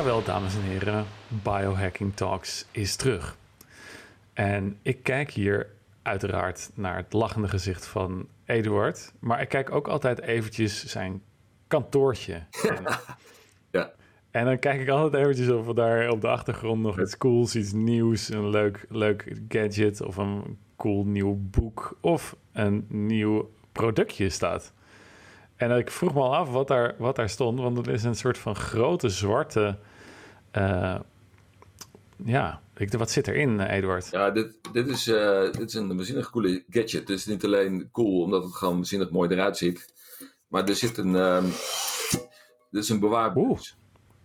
Jawel, dames en heren, Biohacking Talks is terug. En ik kijk hier uiteraard naar het lachende gezicht van Eduard. Maar ik kijk ook altijd eventjes zijn kantoortje. En, Ja. en dan kijk ik altijd eventjes of er daar op de achtergrond nog iets cools, iets nieuws, een leuk, leuk gadget of een cool nieuw boek of een nieuw productje staat. En ik vroeg me al af wat daar, wat daar stond, want het is een soort van grote zwarte. Eh, ja, ik, wat zit erin, eh, Eduard? Ja, dit, dit, is, eh, dit is een waanzinnig coole gadget. Het is niet alleen cool omdat het gewoon waanzinnig mooi eruit ziet. Maar er zit een, ehm dit is een bewaarbox.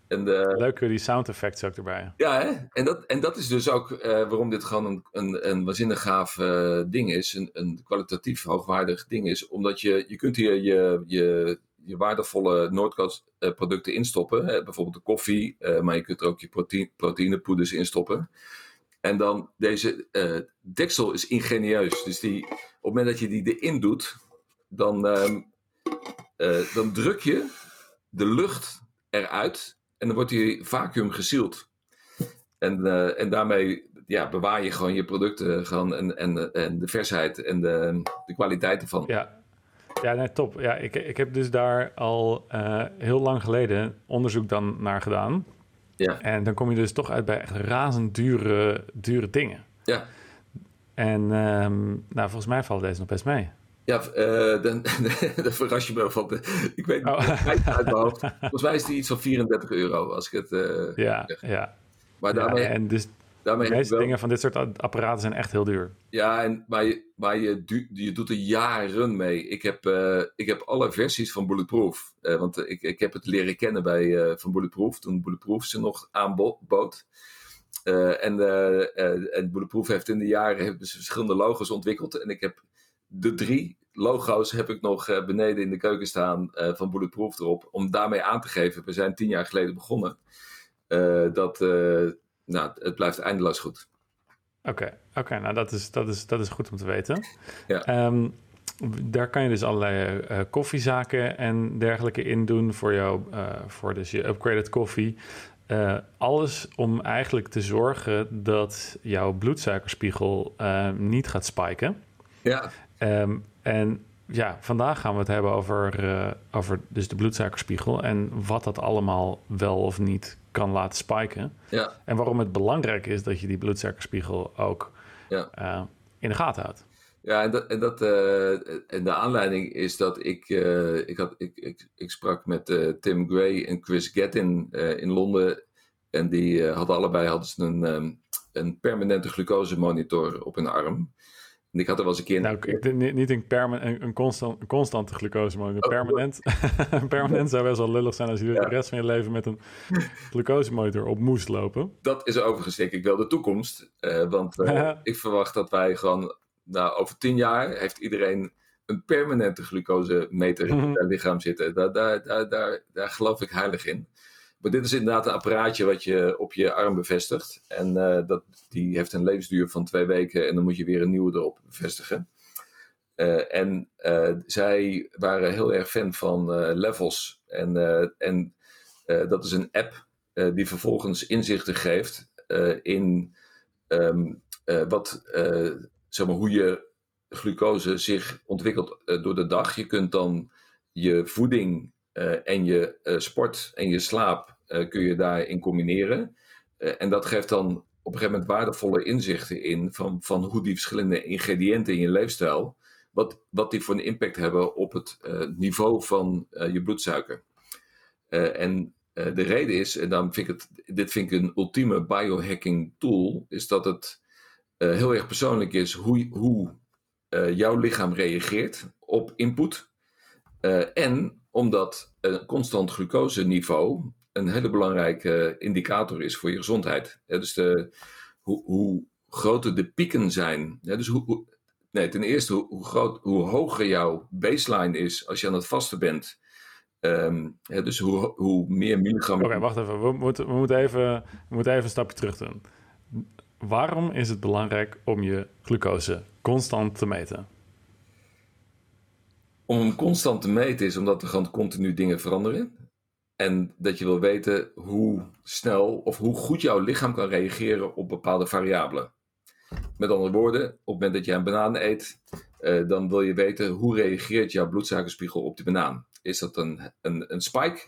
En de, Leuk, die sound effects ook erbij. ja, hè? En, dat, en dat is dus ook waarom dit gewoon een, een, een waanzinnig gaaf ding is. Een, een kwalitatief hoogwaardig ding is. Omdat je, je kunt hier je, je, je waardevolle Noordcoast eh, producten instoppen. Hè? Bijvoorbeeld de koffie. eh, maar je kunt er ook je proteïne, proteïnepoeders instoppen. En dan deze eh, deksel is ingenieus. Dus die, op het moment dat je die erin doet, dan, ehm, eh, dan druk je de lucht eruit en dan wordt die vacuüm gezield. En, en daarmee ja, bewaar je gewoon je producten gewoon en, en, en de versheid en de, de kwaliteit ervan. Ja, ja nee, top. Ja, ik, ik heb dus daar al eh, heel lang geleden onderzoek dan naar gedaan. Ja, En dan kom je dus toch uit bij echt razend dure, dure dingen. ja. En ehm, nou, volgens mij valt deze nog best mee. Ja, eh, dan, dan verras je me van. De, ik weet niet Oh. uit mijn hoofd. Volgens mij is die iets van 34 euro. Als ik het, eh, Ja, zeg. ja. Maar ja daarmee, en dus daarmee de meeste wel, dingen van dit soort apparaten zijn echt heel duur. Ja, en, maar, je, maar je, du- je doet er jaren mee. Ik heb, eh, ik heb alle versies van Bulletproof. eh, want ik, ik heb het leren kennen bij, eh, van Bulletproof. Toen Bulletproof ze nog aanbood. Eh, en, eh, eh, en Bulletproof heeft in de jaren hebben ze verschillende logo's ontwikkeld. En ik heb de drie logo's heb ik nog eh, beneden in de keuken staan eh, van Bulletproof erop. Om daarmee aan te geven, we zijn tien jaar geleden begonnen. eh, dat eh, nou, het blijft eindeloos goed. Oké, oké, nou dat is, dat, is, dat is goed om te weten. Ja. Ehm, daar kan je dus allerlei eh, koffiezaken en dergelijke in doen voor jou, eh, voor dus je upgraded koffie. Eh, alles om eigenlijk te zorgen dat jouw bloedsuikerspiegel niet gaat spiken. Ja, Ehm, en ja, vandaag gaan we het hebben over, eh, over dus de bloedsuikerspiegel en wat dat allemaal wel of niet kan laten spiken. ja. En waarom het belangrijk is dat je die bloedsuikerspiegel ook Ja. eh, in de gaten houdt. Ja, en, dat, en, dat, eh, en de aanleiding is dat ik, ik, had, ik, ik, ik sprak met Tim Gray en Chris Gettin in Londen. En die hadden allebei hadden ze een, ehm, een permanente glucosemonitor op hun arm. En ik had er wel eens een keer... Nou, ik, niet een, perma- een, constant, een constante glucose, maar een Oh, permanent. permanent zou best wel lullig zijn als je Ja. de rest van je leven met een glucosemonitor op moest lopen. Dat is overigens denk ik wel de toekomst. eh, want eh, ik verwacht dat wij gewoon... Nou, over tien jaar heeft iedereen een permanente glucosemeter in Mhm. zijn lichaam zitten. Daar, daar, daar, daar, daar geloof ik heilig in. Maar dit is inderdaad een apparaatje wat je op je arm bevestigt. En eh, dat, die heeft een levensduur van twee weken en dan moet je weer een nieuwe erop bevestigen. Eh, en eh, zij waren heel erg fan van Levels. En, en dat is een app die vervolgens inzichten geeft in ehm, eh, wat, zeg maar, hoe je glucose zich ontwikkelt door de dag. Je kunt dan je voeding en je sport en je slaap kun je daarin combineren. Eh, en dat geeft dan op een gegeven moment waardevolle inzichten in van, van hoe die verschillende ingrediënten in je leefstijl, wat, wat die voor een impact hebben op het eh, niveau van eh, je bloedsuiker. Eh, en eh, de reden is, en dan vind ik het, dit vind ik een ultieme biohacking tool, is dat het eh, heel erg persoonlijk is hoe, hoe eh, jouw lichaam reageert op input. Eh, en omdat een constant glucoseniveau een hele belangrijke indicator is voor je gezondheid. Dus de, hoe, hoe groter de pieken zijn. Dus hoe, hoe- nee, ten eerste hoe, groot, hoe hoger jouw baseline is als je aan het vasten bent. Ehm, dus hoe, hoe meer milligram. Oké, wacht even. We moeten, we, moeten even. we moeten even een stapje terug doen. Waarom is het belangrijk om je glucose constant te meten? Om hem constant te meten is omdat er gewoon continu dingen veranderen. En dat je wil weten hoe snel of hoe goed jouw lichaam kan reageren op bepaalde variabelen. Met andere woorden, op het moment dat je een banaan eet, uh, dan wil je weten hoe reageert jouw bloedsuikerspiegel op die banaan. Is dat een, een, een spike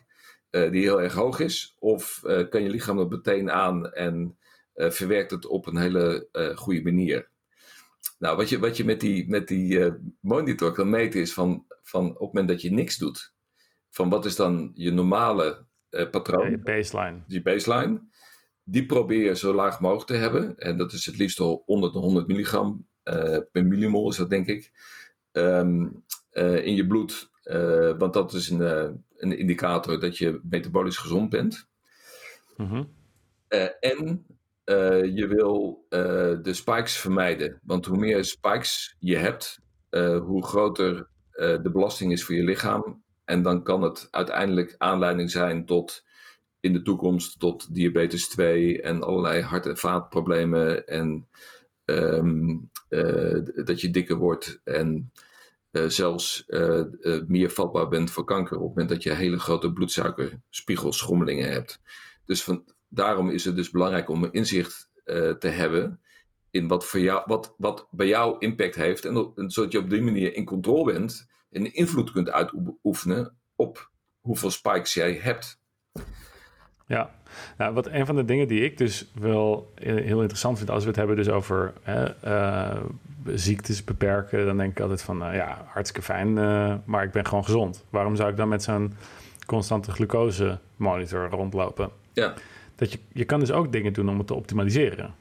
uh, die heel erg hoog is? Of uh, kan je lichaam dat meteen aan en verwerkt het op een hele goede manier? Nou, wat je, wat je met die, met die monitor kan meten is van, van op het moment dat je niks doet, van wat is dan je normale patroon? Je baseline. Die baseline. Die probeer je zo laag mogelijk te hebben. En dat is het liefst al onder de 100 milligram uh, per millimol, is dat denk ik. Um, uh, in je bloed. Want dat is een, een indicator dat je metabolisch gezond bent. Mm -hmm. en je wil de spikes vermijden. Want hoe meer spikes je hebt, hoe groter de belasting is voor je lichaam. En dan kan het uiteindelijk aanleiding zijn tot in de toekomst tot diabetes 2 en allerlei hart- en vaatproblemen. En um, uh, dat je dikker wordt en uh, zelfs uh, meer vatbaar bent voor kanker op het moment dat je hele grote bloedsuikerspiegelschommelingen hebt. Dus van, daarom is het dus belangrijk om een inzicht te hebben in wat, voor jou, wat, wat bij jou impact heeft. En, en zodat je op die manier in controle bent en invloed kunt uitoefenen op hoeveel spikes jij hebt. Ja, nou, wat een van de dingen die ik dus wel heel interessant vind als we het hebben dus over hè, uh, ziektes beperken, dan denk ik altijd van uh, ja, hartstikke fijn, uh, maar ik ben gewoon gezond. Waarom zou ik dan met zo'n constante glucose monitor rondlopen? Ja. Dat je, je kan dus ook dingen doen om het te optimaliseren.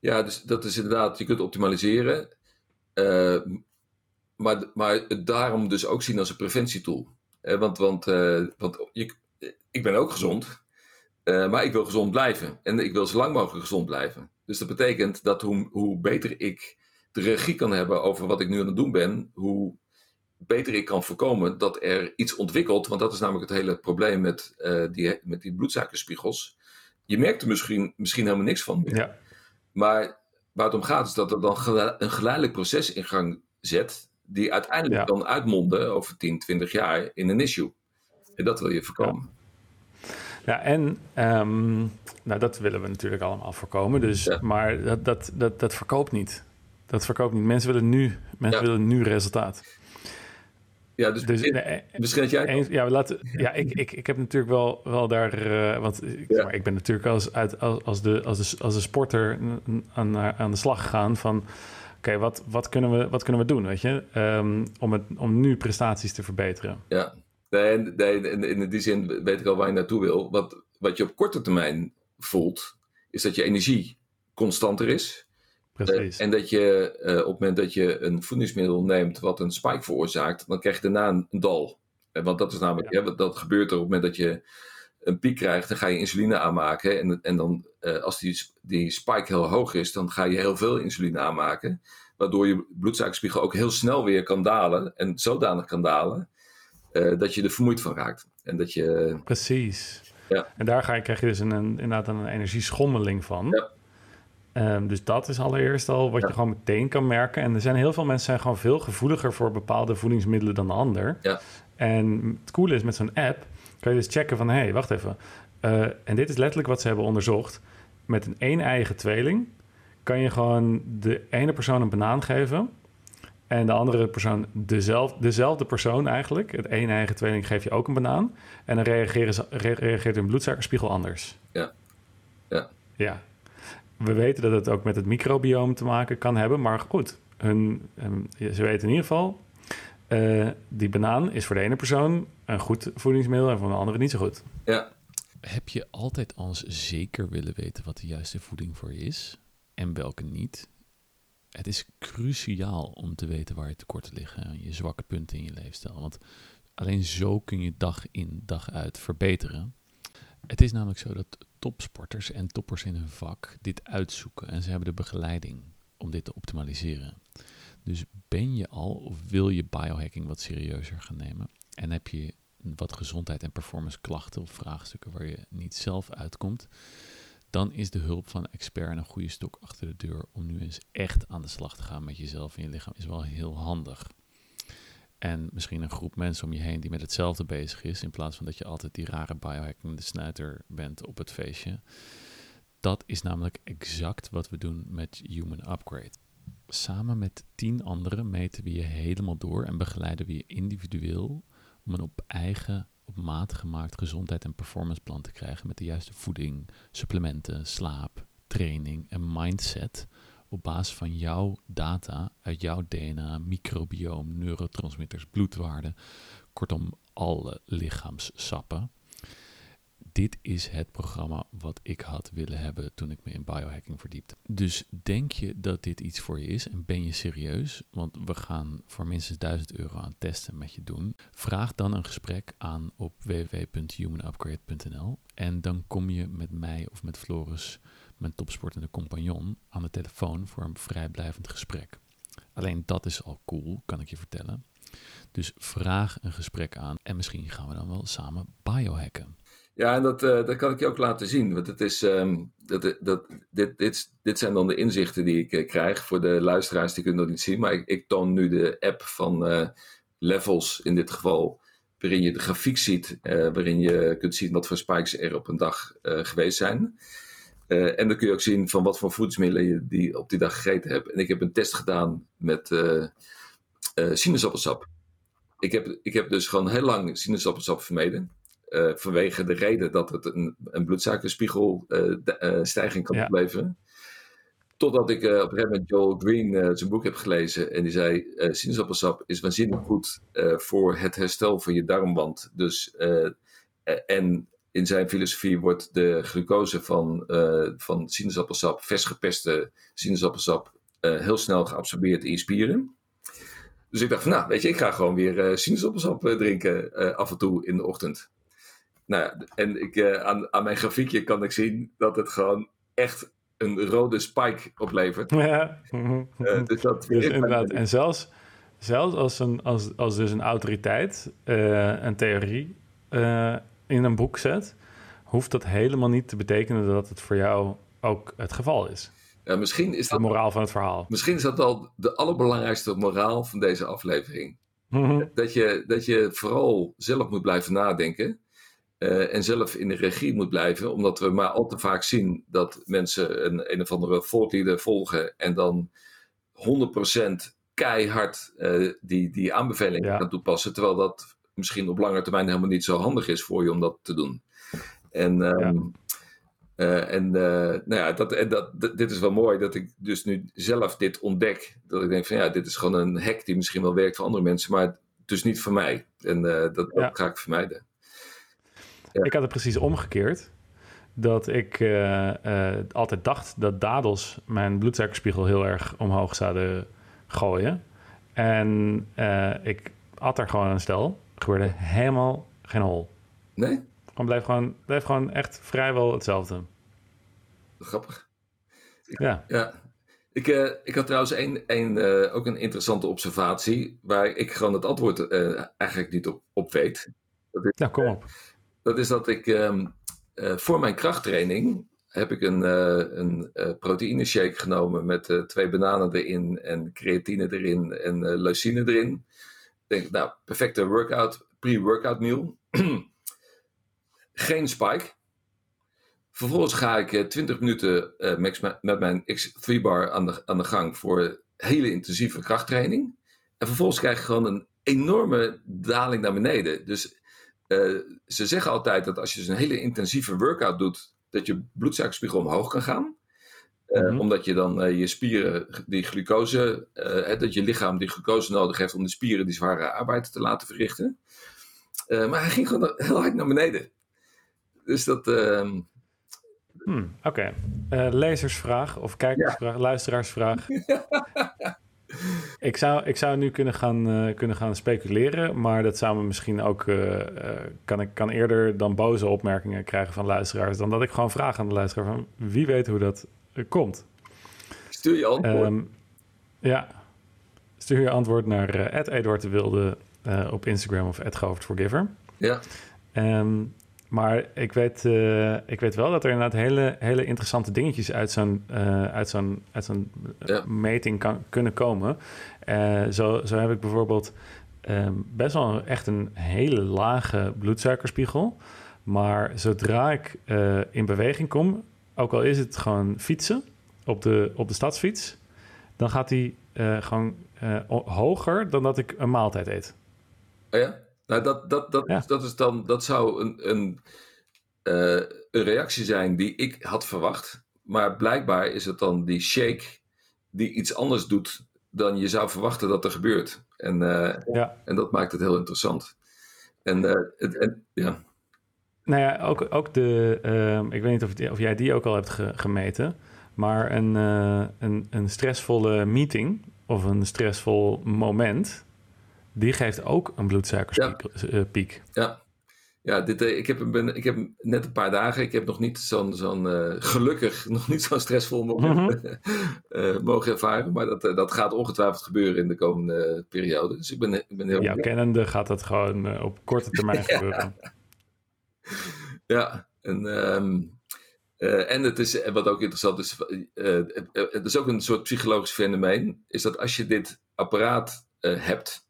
Ja, dus dat is inderdaad, je kunt optimaliseren, maar, maar het daarom dus ook zien als een preventietool. want want, want je, ik ben ook gezond. Uh, maar ik wil gezond blijven. En ik wil zo lang mogelijk gezond blijven. Dus dat betekent dat hoe, hoe beter ik de regie kan hebben over wat ik nu aan het doen ben, hoe beter ik kan voorkomen dat er iets ontwikkelt. Want dat is namelijk het hele probleem met, uh, die, met die bloedsuikerspiegels. Je merkt er misschien, misschien helemaal niks van meer. Ja. Maar waar het om gaat is dat er dan een geleidelijk proces in gang zet. Die uiteindelijk ja. kan uitmonden over 10, 20 jaar in een issue. En dat wil je voorkomen. Ja. Ja, en um, nou, dat willen we natuurlijk allemaal voorkomen. Dus, ja. Maar dat, dat, dat, dat verkoopt niet. Dat verkoopt niet. Mensen willen nu, mensen willen nu resultaat. Ja, dus, dus nee, misschien dat jij... Een, ja, laten, ja ik, ik, ik heb natuurlijk wel, wel daar... Uh, want ik, ja. maar ik ben natuurlijk als, uit, als, als, de, als, de, als de sporter aan, aan de slag gegaan van... Oké, okay, wat, wat, kunnen we, wat kunnen we doen, weet je? Um, om, het, om nu prestaties te verbeteren. Ja, Nee, nee in, in, die zin weet ik al waar je naartoe wil. Wat, wat je op korte termijn voelt, is dat je energie constanter is. Precies. Uh, en dat je uh, op het moment dat je een voedingsmiddel neemt wat een spike veroorzaakt, dan krijg je daarna een, een dal. Uh, want dat is namelijk, ja. hè, dat gebeurt er op het moment dat je een piek krijgt, dan ga je insuline aanmaken. En, en dan, als die, die spike heel hoog is, dan ga je heel veel insuline aanmaken. Waardoor je bloedsuikerspiegel ook heel snel weer kan dalen. En zodanig kan dalen uh, dat je er vermoeid van raakt. En dat je, Precies. Ja. En daar ga je, krijg je dus een, een, inderdaad een energieschommeling van. Ja. Um, dus dat is allereerst al wat Ja. je gewoon meteen kan merken. En er zijn heel veel mensen zijn gewoon veel gevoeliger voor bepaalde voedingsmiddelen dan de ander. Ja. En het coole is met zo'n app kan je dus checken van hé, hey, wacht even. Uh, en dit is letterlijk wat ze hebben onderzocht. Met een een-eigen tweeling kan je gewoon de ene persoon een banaan geven. En de andere persoon dezelfde, dezelfde persoon eigenlijk. Het een eigen tweeling geef je ook een banaan. En dan reageren ze, re reageert hun bloedsuikerspiegel anders. Ja. Ja. Ja. We weten dat het ook met het microbioom te maken kan hebben. Maar goed, hun, um, ze weten in ieder geval... Uh, die banaan is voor de ene persoon een goed voedingsmiddel... en voor de andere niet zo goed. Ja. Heb je altijd als zeker willen weten wat de juiste voeding voor je is... en welke niet... Het is cruciaal om te weten waar je tekorten liggen, je zwakke punten in je leefstijl. Want alleen zo kun je dag in, dag uit verbeteren. Het is namelijk zo dat topsporters en toppers in hun vak dit uitzoeken en ze hebben de begeleiding om dit te optimaliseren. Dus ben je al of wil je biohacking wat serieuzer gaan nemen en heb je wat gezondheid en performance klachten of vraagstukken waar je niet zelf uitkomt, dan is de hulp van een expert en een goede stok achter de deur om nu eens echt aan de slag te gaan met jezelf en je lichaam is wel heel handig. En misschien een groep mensen om je heen die met hetzelfde bezig is. In plaats van dat je altijd die rare biohacking de snuiter bent op het feestje. Dat is namelijk exact wat we doen met Human Upgrade. Samen met tien anderen meten we je helemaal door en begeleiden we je individueel om een op eigen, op maat gemaakt gezondheid- en performanceplan te krijgen met de juiste voeding, supplementen, slaap, training en mindset op basis van jouw data uit jouw DNA, microbioom, neurotransmitters, bloedwaarden, kortom alle lichaamssappen dit is het programma wat ik had willen hebben toen ik me in biohacking verdiepte. Dus denk je dat dit iets voor je is en ben je serieus? Want we gaan voor minstens 1000 euro aan testen met je doen. Vraag dan een gesprek aan op www.humanupgrade.nl en dan kom je met mij of met Floris, mijn topsportende compagnon, aan de telefoon voor een vrijblijvend gesprek. Alleen dat is al cool, kan ik je vertellen. Dus vraag een gesprek aan en misschien gaan we dan wel samen biohacken. Ja, en dat, uh, dat kan ik je ook laten zien. Want het is, um, dat, dat, dit, dit, dit zijn dan de inzichten die ik uh, krijg. Voor de luisteraars die kunnen dat niet zien. Maar ik, ik toon nu de app van Levels in dit geval. Waarin je de grafiek ziet. waarin je kunt zien wat voor spikes er op een dag geweest zijn. en dan kun je ook zien van wat voor voedingsmiddelen je die op die dag gegeten hebt. En ik heb een test gedaan met sinaasappelsap. Ik heb, ik heb dus gewoon heel lang sinaasappelsap vermeden. Uh, vanwege de reden dat het een, een bloedsuikerspiegelstijging uh, kan opleveren. Totdat ik uh, op een gegeven moment Joel Green zijn boek heb gelezen. En die zei: sinaasappelsap is waanzinnig goed voor het herstel van je darmwand. Dus, en in zijn filosofie wordt de glucose van, van sinaasappelsap, vers gepeste sinaasappelsap, heel snel geabsorbeerd in je spieren. Dus ik dacht van, nou, weet je, ik ga gewoon weer sinaasappelsap drinken af en toe in de ochtend. Nou ja, en ik, uh, aan, aan mijn grafiekje kan ik zien dat het gewoon echt een rode spike oplevert. Ja. Uh, dus dat dus inderdaad. En zelfs, zelfs als, een, als, als dus een autoriteit uh, een theorie in een boek zet, hoeft dat helemaal niet te betekenen dat het voor jou ook het geval is. Ja, misschien is dat, de moraal van het verhaal. Misschien is dat al de allerbelangrijkste moraal van deze aflevering. Mhm. dat, je, dat je vooral zelf moet blijven nadenken. Uh, en zelf in de regie moet blijven, omdat we maar al te vaak zien dat mensen een, een of andere voortleader volgen en dan 100% keihard uh, die, die aanbevelingen ja. gaan toepassen, terwijl dat misschien op lange termijn helemaal niet zo handig is voor je om dat te doen. En, um, ja. uh, en nou ja, dat, en dat, dit is wel mooi dat ik dus nu zelf dit ontdek. Dat ik denk van ja, dit is gewoon een hack die misschien wel werkt voor andere mensen, maar dus niet voor mij. En dat, ga ik vermijden. Ik had het precies omgekeerd. Dat ik uh, uh, altijd dacht dat dadels mijn bloedsuikerspiegel heel erg omhoog zouden gooien. En uh, ik at er gewoon een stel. gebeurde helemaal geen hol. Nee? Gewoon bleef gewoon, bleef gewoon echt vrijwel hetzelfde. Grappig. ja. Ja. Ik, ik had trouwens een, een, ook een interessante observatie. Waar ik gewoon het antwoord eigenlijk niet op, op weet. Dat is, nou, kom op dat is dat ik um, uh, voor mijn krachttraining heb ik een, uh, een uh, proteïne shake genomen met twee bananen erin en creatine erin en leucine erin. Ik denk, nou, perfecte workout, pre-workout meal. Geen spike. Vervolgens ga ik 20 minuten max met mijn X3-bar aan de, aan de gang voor hele intensieve krachttraining. En vervolgens krijg ik gewoon een enorme daling naar beneden. Dus eh, ze zeggen altijd dat als je dus een hele intensieve workout doet, dat je bloedsuikerspiegel omhoog kan gaan. Uh, mm-hmm. Omdat je dan uh, je spieren die glucose, dat je lichaam die glucose nodig heeft om de spieren die zware arbeid te laten verrichten. maar hij ging gewoon heel hard naar beneden. Dus dat. Ehm, hmm, Oké. Okay. lezersvraag of kijkersvraag, ja. luisteraarsvraag. Ik zou, ik zou nu kunnen gaan, uh, kunnen gaan speculeren, maar dat zou me misschien ook. Uh, kan ik kan eerder dan boze opmerkingen krijgen van luisteraars, dan dat ik gewoon vraag aan de luisteraar van wie weet hoe dat komt. Stuur je antwoord. Um, ja, stuur je antwoord naar uh, Eduard de Wilde op Instagram of Forgiver. Ja. Um, maar ik weet, uh, ik weet wel dat er inderdaad hele, hele interessante dingetjes uit zo'n, uh, uit zo'n, uit zo'n ja. meting kan, kunnen komen. Uh, zo, zo heb ik bijvoorbeeld ehm, best wel echt een hele lage bloedsuikerspiegel. Maar zodra ik eh, in beweging kom, ook al is het gewoon fietsen op de, op de stadsfiets, dan gaat die eh, gewoon eh, hoger dan dat ik een maaltijd eet. Oh ja? Nou, dat, dat, dat, Ja. dat, is dan, dat zou een, een, eh, een reactie zijn die ik had verwacht. Maar blijkbaar is het dan die shake die iets anders doet dan je zou verwachten dat er gebeurt. En, eh, Ja. en dat maakt het heel interessant. En, eh, het, en ja, Nou ja, ook, ook de. ehm, ik weet niet of, die- of jij die ook al hebt ge- gemeten. Maar een, een, een stressvolle meeting of een stressvol moment. Die geeft ook een bloedsuikerspiek. ja. Ja, dit, eh, ik, heb, ben, ik heb net een paar dagen. Ik heb nog niet zo'n, zo'n eh, gelukkig, nog niet zo'n stressvol moment eh, mogen ervaren. Maar dat, eh, dat gaat ongetwijfeld gebeuren in de komende periode. Dus ik ben, ik ben heel Jouw blij. kennende gaat dat gewoon eh, op korte termijn gebeuren. Ja, en, ehm, eh, en het is, wat ook interessant is, eh, eh, het is ook een soort psychologisch fenomeen, is dat als je dit apparaat eh, hebt,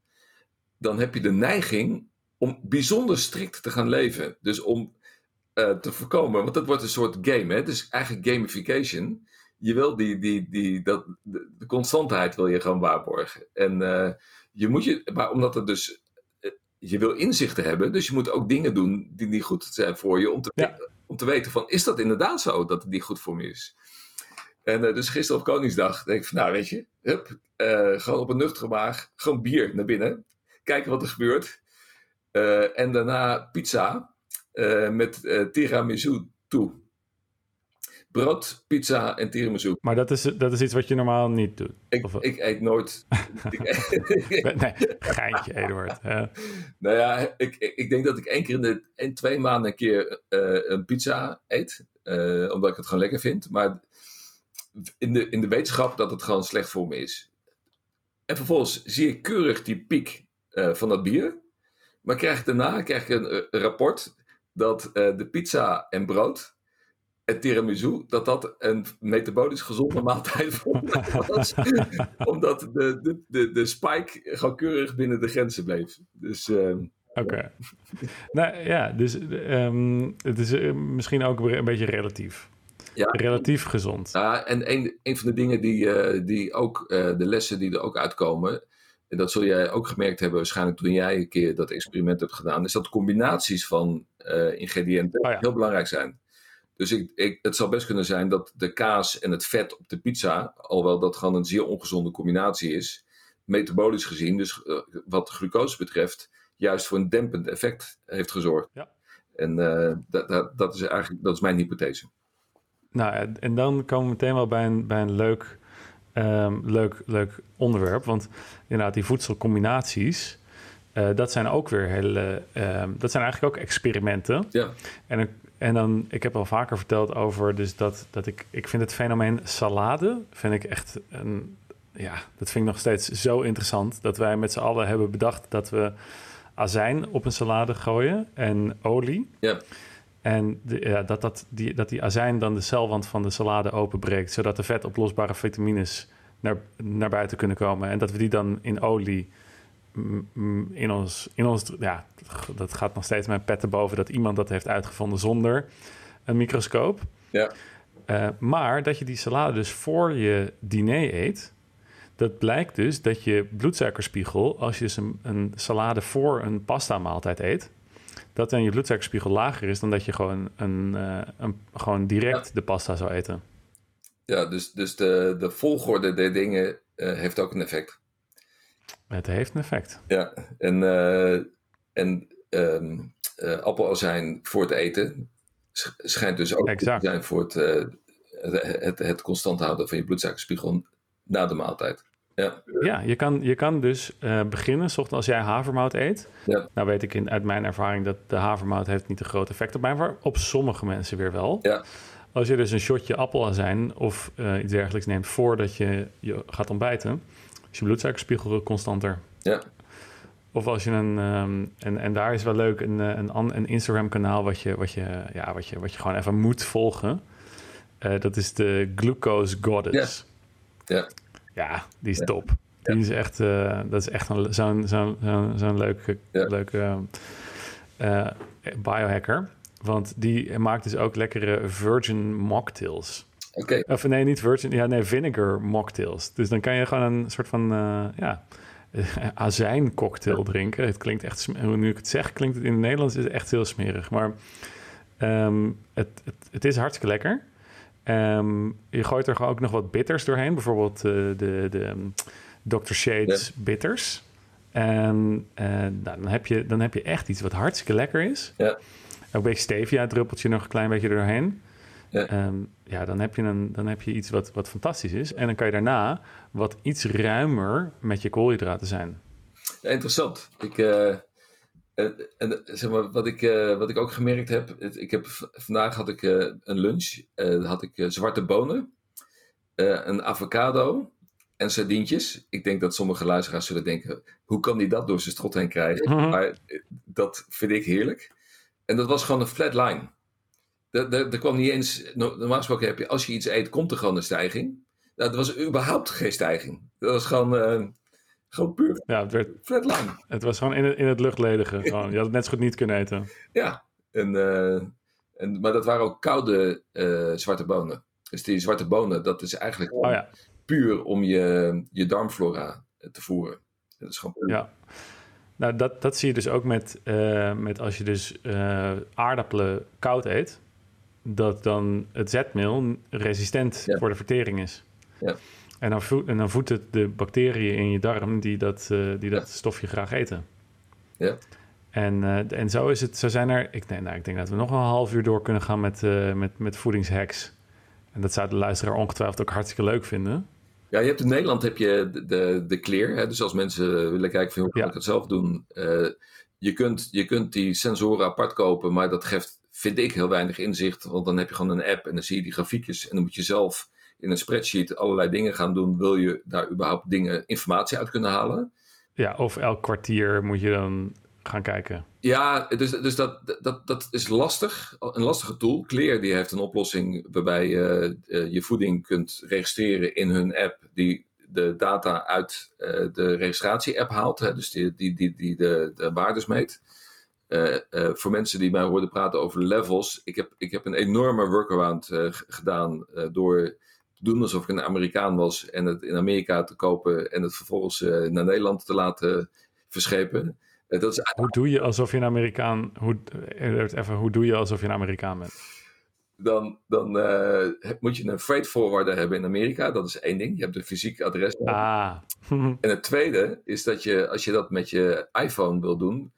dan heb je de neiging om bijzonder strikt te gaan leven. Dus om eh, te voorkomen, want dat wordt een soort game, hè? dus eigenlijk gamification. Je wil die, die, die, dat, de, de constantheid wil je gewoon waarborgen. En eh, je moet je, maar omdat het dus eh, je wil inzichten hebben, dus je moet ook dingen doen die niet goed zijn voor je, om te, Ja. om te weten van, is dat inderdaad zo dat het niet goed voor me is? En dus gisteren op Koningsdag denk ik van, nou weet je, hup, gewoon op een nuchtere maag, gewoon bier naar binnen, kijken wat er gebeurt. Eh, en daarna pizza eh, met eh, tiramisu toe. Brood, pizza en tiramisu. Maar dat is, dat is iets wat je normaal niet doet. Ik, Of- ik eet nooit. Nee, geintje, Eduard. Ja. Nou ja, ik, ik denk dat ik één keer in de in twee maanden een keer een pizza eet. omdat ik het gewoon lekker vind. Maar in de, in de wetenschap dat het gewoon slecht voor me is. En vervolgens zie ik keurig die piek eh, van dat bier. Maar krijg ik daarna krijg ik een, eh, een rapport dat eh, de pizza en brood en tiramisu, dat dat een metabolisch gezonde maaltijd was. Omdat de, de, de, de spike gewoon keurig binnen de grenzen bleef. Dus ehm, Oké. nou ja, dus ehm, het is misschien ook een beetje relatief. Ja. Relatief gezond. Ja, en een, een van de dingen die, die ook, de lessen die er ook uitkomen, en dat zul jij ook gemerkt hebben waarschijnlijk toen jij een keer dat experiment hebt gedaan, is dat combinaties van eh, ingrediënten Oh ja. heel belangrijk zijn. Dus ik, ik, het zou best kunnen zijn dat de kaas en het vet op de pizza, alhoewel dat gewoon een zeer ongezonde combinatie is, metabolisch gezien, dus eh, wat glucose betreft, juist voor een dempend effect heeft gezorgd. Ja. En eh, dat, dat, dat is eigenlijk dat is mijn hypothese. Nou, en- en dan komen we meteen wel bij een, bij een leuk, ehm, leuk, leuk onderwerp. Want inderdaad, die voedselcombinaties, eh, dat zijn ook weer hele, ehm, dat zijn eigenlijk ook experimenten. Ja. En, en dan, ik heb al vaker verteld over, dus dat, dat ik, ik vind het fenomeen salade, vind ik echt een, ja, dat vind ik nog steeds zo interessant. Dat wij met z'n allen hebben bedacht dat we azijn op een salade gooien en olie. Ja. En de, ja, dat, dat, die, dat die azijn dan de celwand van de salade openbreekt, zodat de vetoplosbare vitamines naar, naar buiten kunnen komen. En dat we die dan in olie in ons, in ons, ja, dat gaat nog steeds mijn pet te boven dat iemand dat heeft uitgevonden zonder een microscoop. Ja. Eh, maar dat je die salade dus voor je diner eet, dat blijkt dus dat je bloedsuikerspiegel, als je dus een, een salade voor een pasta maaltijd eet, dat dan je bloedsuikerspiegel lager is dan dat je gewoon, een, eh, een, gewoon direct de pasta zou eten. Ja, dus, dus de, de volgorde der dingen eh, heeft ook een effect. Het heeft een effect. Ja, en, eh, en ehm, eh, appelazijn voor het eten sch- schijnt dus ook Exact. te zijn voor het, het, het, het constant houden van je bloedsuikerspiegel na de maaltijd. Ja, Ja, je kan, je kan dus eh, beginnen, ochtends als jij havermout eet. Ja. Nou weet ik in, uit mijn ervaring dat de havermout heeft niet een groot effect op mij, maar op sommige mensen weer wel. Ja. Als je dus een shotje appelazijn of eh, iets dergelijks neemt voordat je, je gaat ontbijten, is je bloedsuikerspiegel constanter. Ja. Of als je een, ehm, en, en daar is wel leuk, een, eh, een, een Instagram kanaal wat je, wat, je, ja, wat, je, wat je gewoon even moet volgen. Dat is de Glucose Goddess. Ja. Ja, die is Ja. top. Die is echt, eh, dat is echt een- zo'n zo'n zo'n zo'n leuke, Ja. leuke eh, biohacker. Want die maakt dus ook lekkere virgin mocktails. Oké, Of nee, niet virgin, ja, nee, vinegar mocktails. Dus dan kan je gewoon een soort van, eh ja, azijn cocktail drinken. Het klinkt echt, hoe nu ik het zeg, klinkt het in het Nederlands is echt heel smerig. Maar ehm, het, het, het is hartstikke lekker. Ehm, je gooit er ook nog wat bitters doorheen. Bijvoorbeeld eh, de, de ehm, Dr. Shades bitters. En eh, nou, dan, heb je, dan heb je echt iets wat hartstikke lekker is. Ja. Ook een beetje stevia, druppeltje nog een klein beetje er doorheen. Ja. Ehm, ja, dan heb je, een, dan heb je iets wat, wat fantastisch is. En dan kan je daarna wat iets ruimer met je koolhydraten zijn. Ja, interessant. Ik, eh, en, en zeg maar, wat, ik, eh, wat ik ook gemerkt heb, het- ik heb vandaag had ik eh, een lunch, eh, had ik zwarte bonen, een avocado en sardientjes. Ik denk dat sommige luisteraars zullen denken, hoe kan die dat door zijn strot heen krijgen? Mhm. Maar dat vind ik heerlijk. En dat was gewoon een flat line. Er, kwam niet eens, no- normaal gesproken heb je, als je iets eet, komt er gewoon een stijging. Nou, er was überhaupt geen stijging. Dat was gewoon, gewoon puur Ja, het, werd, flat line. het was gewoon in het, in het luchtledige. Gewoon. Je had het net zo goed niet kunnen eten. Ja, en, eh, en, maar dat waren ook koude eh, zwarte bonen. Dus die zwarte bonen, dat is eigenlijk Oh ja, puur om je, je darmflora te voeren. Dat is gewoon puur. ja. Nou, dat, dat zie je dus ook met, eh, met als je dus aardappelen koud eet. Dat dan het zetmeel resistent Ja. voor de vertering is. Ja. En dan, voedt, en dan voedt het de bacteriën in je darm die dat, eh, die dat stofje graag eten. Ja. En, eh, en zo is het, zo zijn er, ik, nee, nou, ik denk dat we nog een half uur door kunnen gaan met, eh, met, met voedingshacks. En dat zou de luisteraar ongetwijfeld ook hartstikke leuk vinden. Ja, je hebt in Nederland heb je de, de, de clear. Hè? Dus als mensen willen kijken van hoe kan ik het zelf doen. je, kunt, je kunt die sensoren apart kopen, maar dat geeft, vind ik, heel weinig inzicht. Want dan heb je gewoon een app en dan zie je die grafiekjes. En dan moet je zelf in een spreadsheet allerlei dingen gaan doen. Wil je daar überhaupt dingen, informatie uit kunnen halen? Ja, of elk kwartier moet je dan gaan kijken. Ja, dus, dus dat, dat, dat is lastig. Een lastige tool. Clear die heeft een oplossing waarbij je eh, je voeding kunt registreren in hun app. Die de data uit eh, de registratie-app haalt. Hè, dus die, die, die, die de, de waardes meet. Eh, voor mensen die mij hoorden praten over levels. Ik heb, ik heb een enorme workaround gedaan door doen alsof ik een Amerikaan was. En het in Amerika te kopen en het vervolgens eh, naar Nederland te laten verschepen. Eh, dat is Hoe doe je alsof je een Amerikaan... Hoe, eh, even, hoe doe je alsof je een Amerikaan bent? dan, dan moet je een freight forwarder hebben in Amerika. Dat is één ding. Je hebt een fysiek adres. Ah, En het tweede is dat je, als je dat met je iPhone wil doen,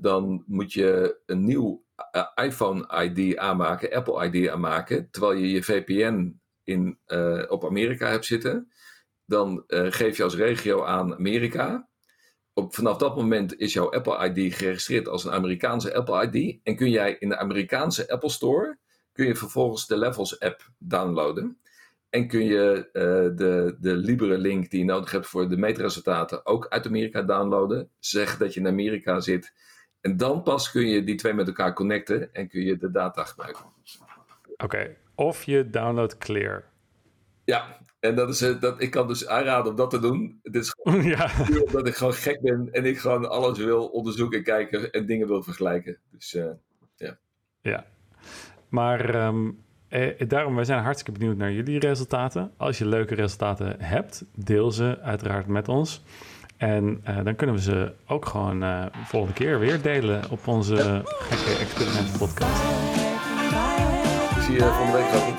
dan moet je een nieuw eh, iPhone-ID aanmaken, Apple-ID aanmaken, terwijl je je VPN in, eh, op Amerika hebt zitten. Dan eh, geef je als regio aan Amerika. Op, vanaf dat moment is jouw Apple-ID geregistreerd als een Amerikaanse Apple-ID. En kun jij in de Amerikaanse Apple Store, kun je vervolgens de Levels-app downloaden. En kun je eh, de, de Libre-link die je nodig hebt voor de meetresultaten ook uit Amerika downloaden. Zeg dat je in Amerika zit. En dan pas kun je die twee met elkaar connecten en kun je de data gebruiken. oké. Of je download Clear. Ja, en dat is, dat, ik kan dus aanraden om dat te doen. Het is gewoon ja, omdat ik gewoon gek ben en ik gewoon alles wil onderzoeken en kijken en dingen wil vergelijken. Dus eh, ja. Maar ehm, eh, daarom, wij zijn hartstikke benieuwd naar jullie resultaten. Als je leuke resultaten hebt, deel ze uiteraard met ons. En eh, dan kunnen we ze ook gewoon eh volgende keer weer delen op onze gekke experimenten podcast. Zie je volgende week ook.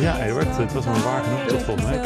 Ja, Edward, het was me waar genoeg. Tot volgende week.